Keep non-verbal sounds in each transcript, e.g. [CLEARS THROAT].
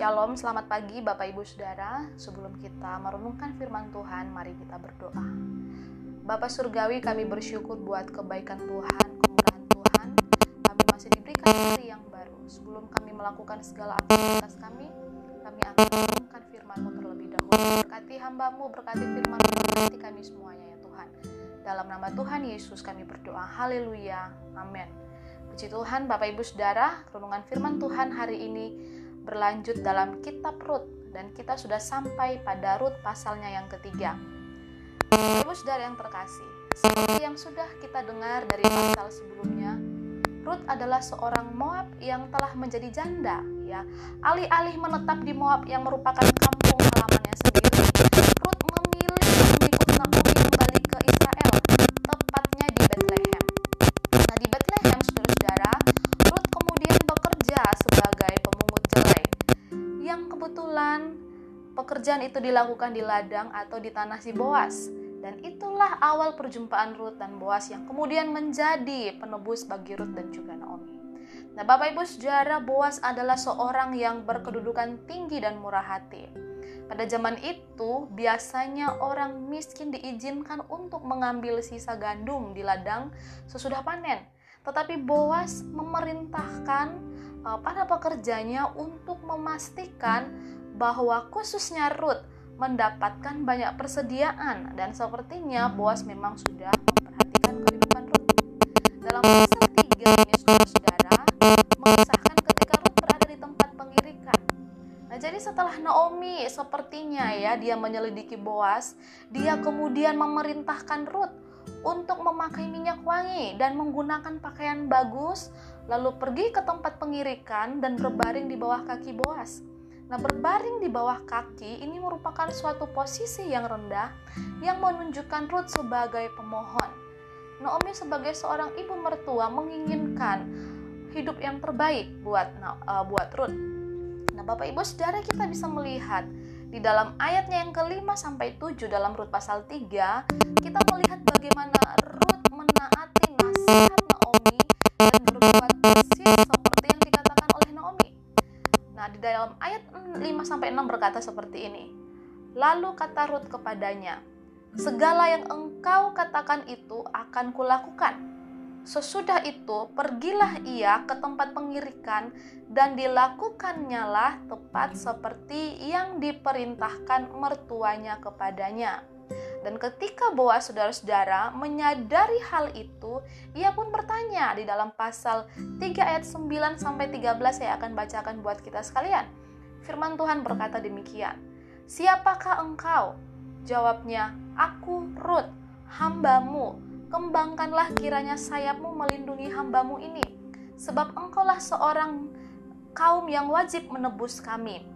Shalom, selamat pagi Bapak Ibu Saudara. Sebelum kita merenungkan firman Tuhan, mari kita berdoa. Bapak Surgawi, kami bersyukur buat kebaikan Tuhan, kemurahan Tuhan. Kami masih diberikan hari yang baru. Sebelum kami melakukan segala aktivitas kami, kami akan merenungkan firman-Mu terlebih dahulu. Berkati hambamu, berkati firman-Mu, berkati kami semuanya ya Tuhan. Dalam nama Tuhan Yesus kami berdoa. Haleluya. Amin. Puji Tuhan, Bapak Ibu Saudara, renungan firman Tuhan hari ini berlanjut dalam kitab Rut dan kita sudah sampai pada Rut pasalnya yang ketiga. Ibu saudara yang terkasih, seperti yang sudah kita dengar dari pasal sebelumnya, Rut adalah seorang Moab yang telah menjadi janda, ya. Alih-alih menetap di Moab yang merupakan kampung halamannya sendiri, itu dilakukan di ladang atau di tanah si Boas. Dan itulah awal perjumpaan Ruth dan Boas yang kemudian menjadi penebus bagi Ruth dan juga Naomi. Nah, Bapak Ibu sejarah Boas adalah seorang yang berkedudukan tinggi dan murah hati. Pada zaman itu, biasanya orang miskin diizinkan untuk mengambil sisa gandum di ladang sesudah panen. Tetapi Boas memerintahkan uh, para pekerjanya untuk memastikan bahwa khususnya Ruth mendapatkan banyak persediaan dan sepertinya Boas memang sudah memperhatikan kehidupan Ruth. Dalam pasal 3 ini saudara-saudara mengisahkan ketika Ruth berada di tempat pengirikan. Nah, jadi setelah Naomi sepertinya ya dia menyelidiki Boas, dia kemudian memerintahkan Ruth untuk memakai minyak wangi dan menggunakan pakaian bagus, lalu pergi ke tempat pengirikan dan berbaring di bawah kaki Boas. Nah, berbaring di bawah kaki ini merupakan suatu posisi yang rendah yang menunjukkan Ruth sebagai pemohon. Naomi sebagai seorang ibu mertua menginginkan hidup yang terbaik buat uh, buat Ruth. Nah, Bapak Ibu Saudara kita bisa melihat di dalam ayatnya yang kelima sampai tujuh dalam Rut pasal 3, kita melihat bagaimana Ruth Lalu kata Rut kepadanya, "Segala yang engkau katakan itu akan kulakukan." Sesudah itu, pergilah ia ke tempat pengirikan dan dilakukannya tepat seperti yang diperintahkan mertuanya kepadanya. Dan ketika Boas saudara-saudara menyadari hal itu, ia pun bertanya di dalam pasal 3 ayat 9 sampai 13 saya akan bacakan buat kita sekalian. Firman Tuhan berkata demikian. Siapakah engkau? Jawabnya, aku Rut, hambamu. Kembangkanlah kiranya sayapmu melindungi hambamu ini. Sebab engkaulah seorang kaum yang wajib menebus kami.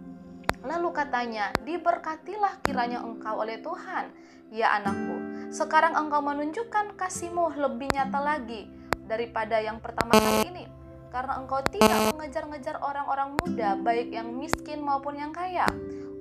Lalu katanya, diberkatilah kiranya engkau oleh Tuhan, ya anakku. Sekarang engkau menunjukkan kasihmu lebih nyata lagi daripada yang pertama kali ini. Karena engkau tidak mengejar-ngejar orang-orang muda, baik yang miskin maupun yang kaya.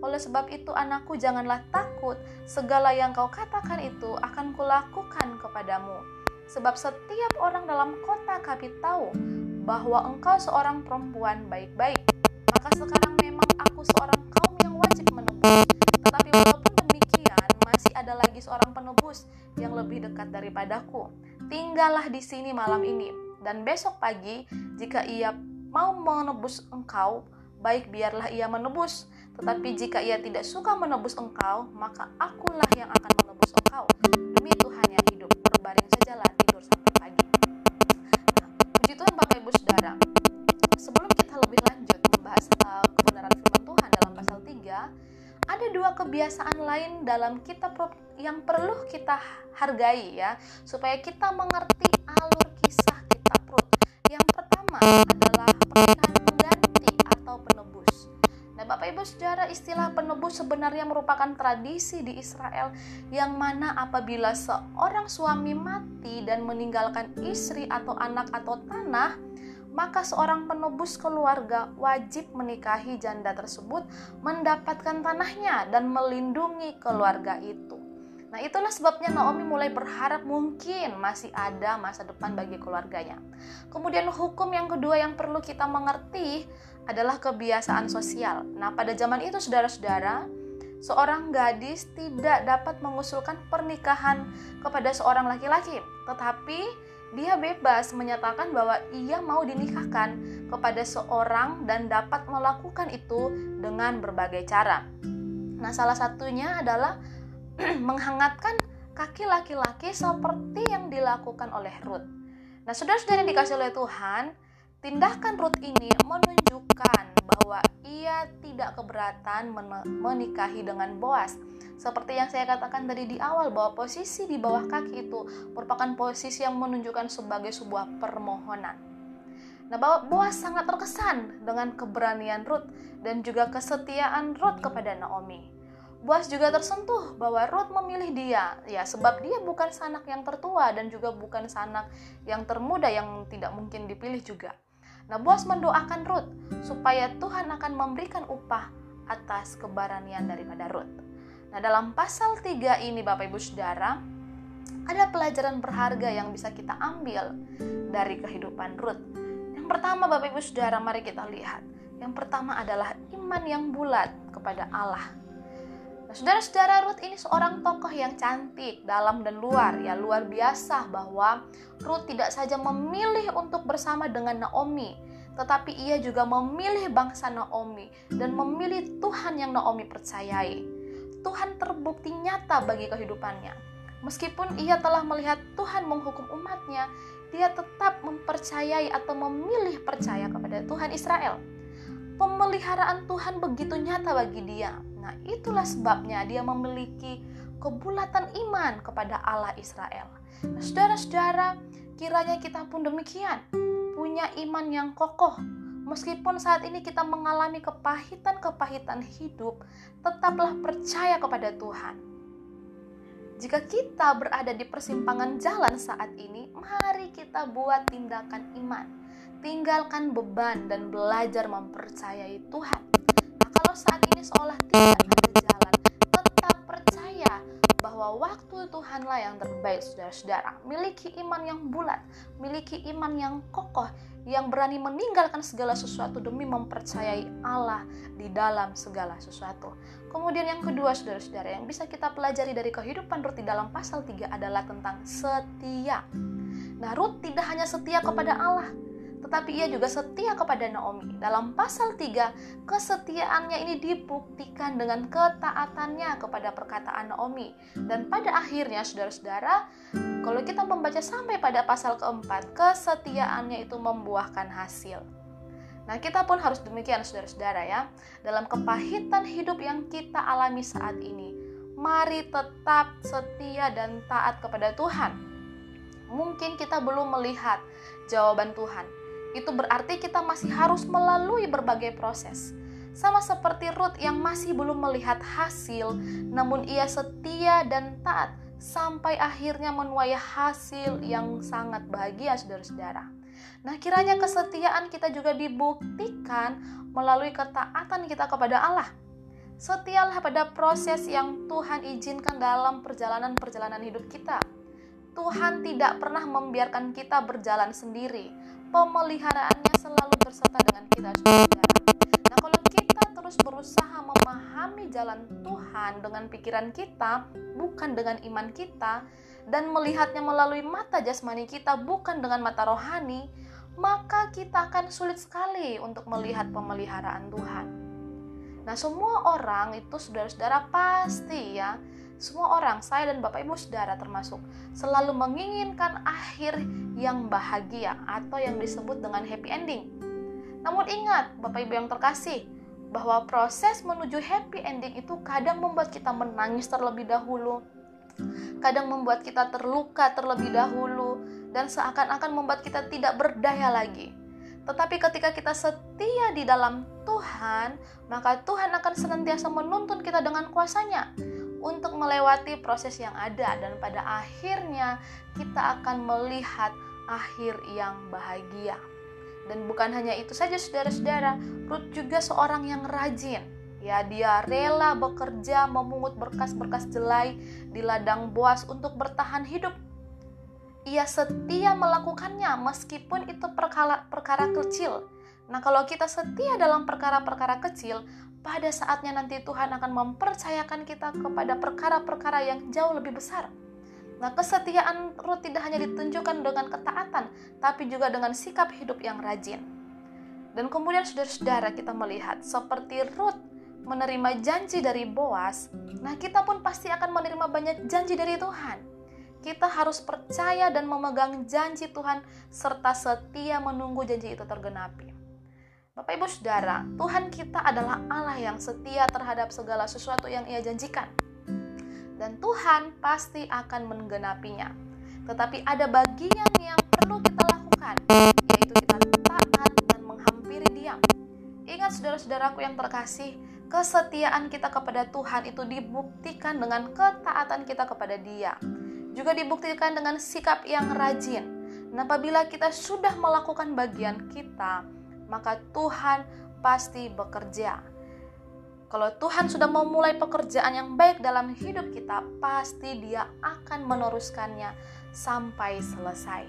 Oleh sebab itu anakku janganlah takut, segala yang kau katakan itu akan kulakukan kepadamu. Sebab setiap orang dalam kota kami tahu bahwa engkau seorang perempuan baik-baik. Maka sekarang memang aku seorang kaum yang wajib menebus. Tetapi walaupun demikian, masih ada lagi seorang penebus yang lebih dekat daripadaku. Tinggallah di sini malam ini, dan besok pagi jika ia mau menebus engkau, baik biarlah ia menebus. Tetapi jika ia tidak suka menebus engkau, maka akulah yang akan menebus engkau. Demi Tuhan yang hidup, berbaring sajalah tidur sampai pagi. Nah, puji Tuhan Bapak Ibu Saudara. Sebelum kita lebih lanjut membahas uh, kebenaran firman Tuhan dalam pasal 3, ada dua kebiasaan lain dalam kitab yang perlu kita hargai ya, supaya kita mengerti Saudara, istilah penebus sebenarnya merupakan tradisi di Israel yang mana apabila seorang suami mati dan meninggalkan istri atau anak atau tanah, maka seorang penebus keluarga wajib menikahi janda tersebut, mendapatkan tanahnya dan melindungi keluarga itu. Nah, itulah sebabnya Naomi mulai berharap mungkin masih ada masa depan bagi keluarganya. Kemudian hukum yang kedua yang perlu kita mengerti adalah kebiasaan sosial. Nah, pada zaman itu saudara-saudara, seorang gadis tidak dapat mengusulkan pernikahan kepada seorang laki-laki, tetapi dia bebas menyatakan bahwa ia mau dinikahkan kepada seorang dan dapat melakukan itu dengan berbagai cara. Nah, salah satunya adalah [CLEARS THROAT] menghangatkan kaki laki-laki seperti yang dilakukan oleh Ruth. Nah, saudara-saudara yang dikasih oleh Tuhan, tindakan Ruth ini menunjukkan bahwa ia tidak keberatan menikahi dengan Boas. Seperti yang saya katakan tadi di awal bahwa posisi di bawah kaki itu merupakan posisi yang menunjukkan sebagai sebuah permohonan. Nah, Boas sangat terkesan dengan keberanian Ruth dan juga kesetiaan Ruth kepada Naomi. Boas juga tersentuh bahwa Ruth memilih dia, ya sebab dia bukan sanak yang tertua dan juga bukan sanak yang termuda yang tidak mungkin dipilih juga. Nah, Boas mendoakan Ruth supaya Tuhan akan memberikan upah atas keberanian daripada Ruth. Nah, dalam pasal 3 ini Bapak Ibu Saudara, ada pelajaran berharga yang bisa kita ambil dari kehidupan Ruth. Yang pertama Bapak Ibu Saudara, mari kita lihat. Yang pertama adalah iman yang bulat kepada Allah Saudara-saudara Ruth ini seorang tokoh yang cantik dalam dan luar ya luar biasa bahwa Ruth tidak saja memilih untuk bersama dengan Naomi tetapi ia juga memilih bangsa Naomi dan memilih Tuhan yang Naomi percayai. Tuhan terbukti nyata bagi kehidupannya. Meskipun ia telah melihat Tuhan menghukum umatnya, dia tetap mempercayai atau memilih percaya kepada Tuhan Israel. Pemeliharaan Tuhan begitu nyata bagi dia Nah, itulah sebabnya dia memiliki kebulatan iman kepada Allah Israel. Nah, saudara-saudara, kiranya kita pun demikian, punya iman yang kokoh. Meskipun saat ini kita mengalami kepahitan-kepahitan hidup, tetaplah percaya kepada Tuhan. Jika kita berada di persimpangan jalan saat ini, mari kita buat tindakan iman. Tinggalkan beban dan belajar mempercayai Tuhan saudara-saudara. Miliki iman yang bulat, miliki iman yang kokoh, yang berani meninggalkan segala sesuatu demi mempercayai Allah di dalam segala sesuatu. Kemudian yang kedua, saudara-saudara, yang bisa kita pelajari dari kehidupan Ruth di dalam pasal 3 adalah tentang setia. Nah, Ruth tidak hanya setia kepada Allah, tetapi ia juga setia kepada Naomi. Dalam pasal 3, kesetiaannya ini dibuktikan dengan ketaatannya kepada perkataan Naomi. Dan pada akhirnya, saudara-saudara, kalau kita membaca sampai pada pasal keempat, kesetiaannya itu membuahkan hasil. Nah, kita pun harus demikian, saudara-saudara, ya. Dalam kepahitan hidup yang kita alami saat ini, mari tetap setia dan taat kepada Tuhan. Mungkin kita belum melihat jawaban Tuhan, itu berarti kita masih harus melalui berbagai proses. Sama seperti Ruth yang masih belum melihat hasil, namun ia setia dan taat sampai akhirnya menuai hasil yang sangat bahagia saudara-saudara. Nah, kiranya kesetiaan kita juga dibuktikan melalui ketaatan kita kepada Allah. Setialah pada proses yang Tuhan izinkan dalam perjalanan-perjalanan hidup kita. Tuhan tidak pernah membiarkan kita berjalan sendiri pemeliharaannya selalu berserta dengan kita saudara. Nah kalau kita terus berusaha memahami jalan Tuhan dengan pikiran kita, bukan dengan iman kita, dan melihatnya melalui mata jasmani kita, bukan dengan mata rohani, maka kita akan sulit sekali untuk melihat pemeliharaan Tuhan. Nah semua orang itu saudara-saudara pasti ya semua orang, saya dan Bapak Ibu Saudara termasuk, selalu menginginkan akhir yang bahagia atau yang disebut dengan happy ending. Namun ingat, Bapak Ibu yang terkasih, bahwa proses menuju happy ending itu kadang membuat kita menangis terlebih dahulu, kadang membuat kita terluka terlebih dahulu, dan seakan-akan membuat kita tidak berdaya lagi. Tetapi ketika kita setia di dalam Tuhan, maka Tuhan akan senantiasa menuntun kita dengan kuasanya untuk melewati proses yang ada dan pada akhirnya kita akan melihat akhir yang bahagia. Dan bukan hanya itu saja saudara-saudara, Ruth juga seorang yang rajin. Ya, dia rela bekerja memungut berkas-berkas jelai di ladang Boas untuk bertahan hidup. Ia setia melakukannya meskipun itu perkara, perkara kecil. Nah, kalau kita setia dalam perkara-perkara kecil, pada saatnya nanti Tuhan akan mempercayakan kita kepada perkara-perkara yang jauh lebih besar. Nah, kesetiaan Ruth tidak hanya ditunjukkan dengan ketaatan, tapi juga dengan sikap hidup yang rajin. Dan kemudian saudara-saudara kita melihat seperti Ruth menerima janji dari Boas, nah kita pun pasti akan menerima banyak janji dari Tuhan. Kita harus percaya dan memegang janji Tuhan serta setia menunggu janji itu tergenapi. Bapak Ibu Saudara, Tuhan kita adalah Allah yang setia terhadap segala sesuatu yang Ia janjikan. Dan Tuhan pasti akan menggenapinya. Tetapi ada bagian yang perlu kita lakukan, yaitu kita taat dan menghampiri Dia. Ingat saudara-saudaraku yang terkasih, kesetiaan kita kepada Tuhan itu dibuktikan dengan ketaatan kita kepada Dia. Juga dibuktikan dengan sikap yang rajin. Nah, apabila kita sudah melakukan bagian kita, maka Tuhan pasti bekerja. Kalau Tuhan sudah memulai pekerjaan yang baik dalam hidup kita, pasti Dia akan meneruskannya sampai selesai.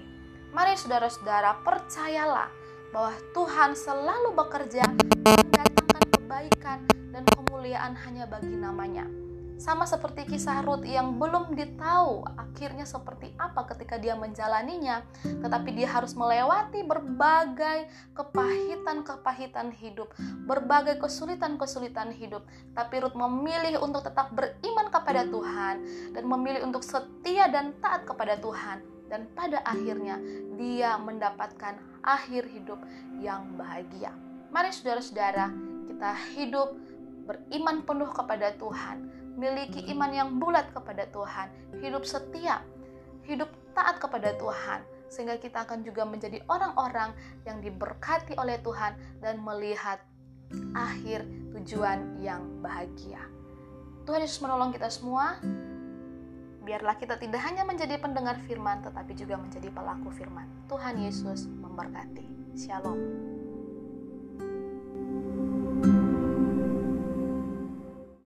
Mari saudara-saudara percayalah bahwa Tuhan selalu bekerja mendatangkan kebaikan dan kemuliaan hanya bagi namanya. Sama seperti kisah Ruth yang belum ditahu akhirnya seperti apa ketika dia menjalaninya, tetapi dia harus melewati berbagai kepahitan-kepahitan hidup, berbagai kesulitan-kesulitan hidup. Tapi Ruth memilih untuk tetap beriman kepada Tuhan dan memilih untuk setia dan taat kepada Tuhan. Dan pada akhirnya dia mendapatkan akhir hidup yang bahagia. Mari saudara-saudara, kita hidup beriman penuh kepada Tuhan, miliki iman yang bulat kepada Tuhan, hidup setia, hidup taat kepada Tuhan, sehingga kita akan juga menjadi orang-orang yang diberkati oleh Tuhan dan melihat akhir tujuan yang bahagia. Tuhan Yesus menolong kita semua. Biarlah kita tidak hanya menjadi pendengar firman, tetapi juga menjadi pelaku firman. Tuhan Yesus memberkati. Shalom.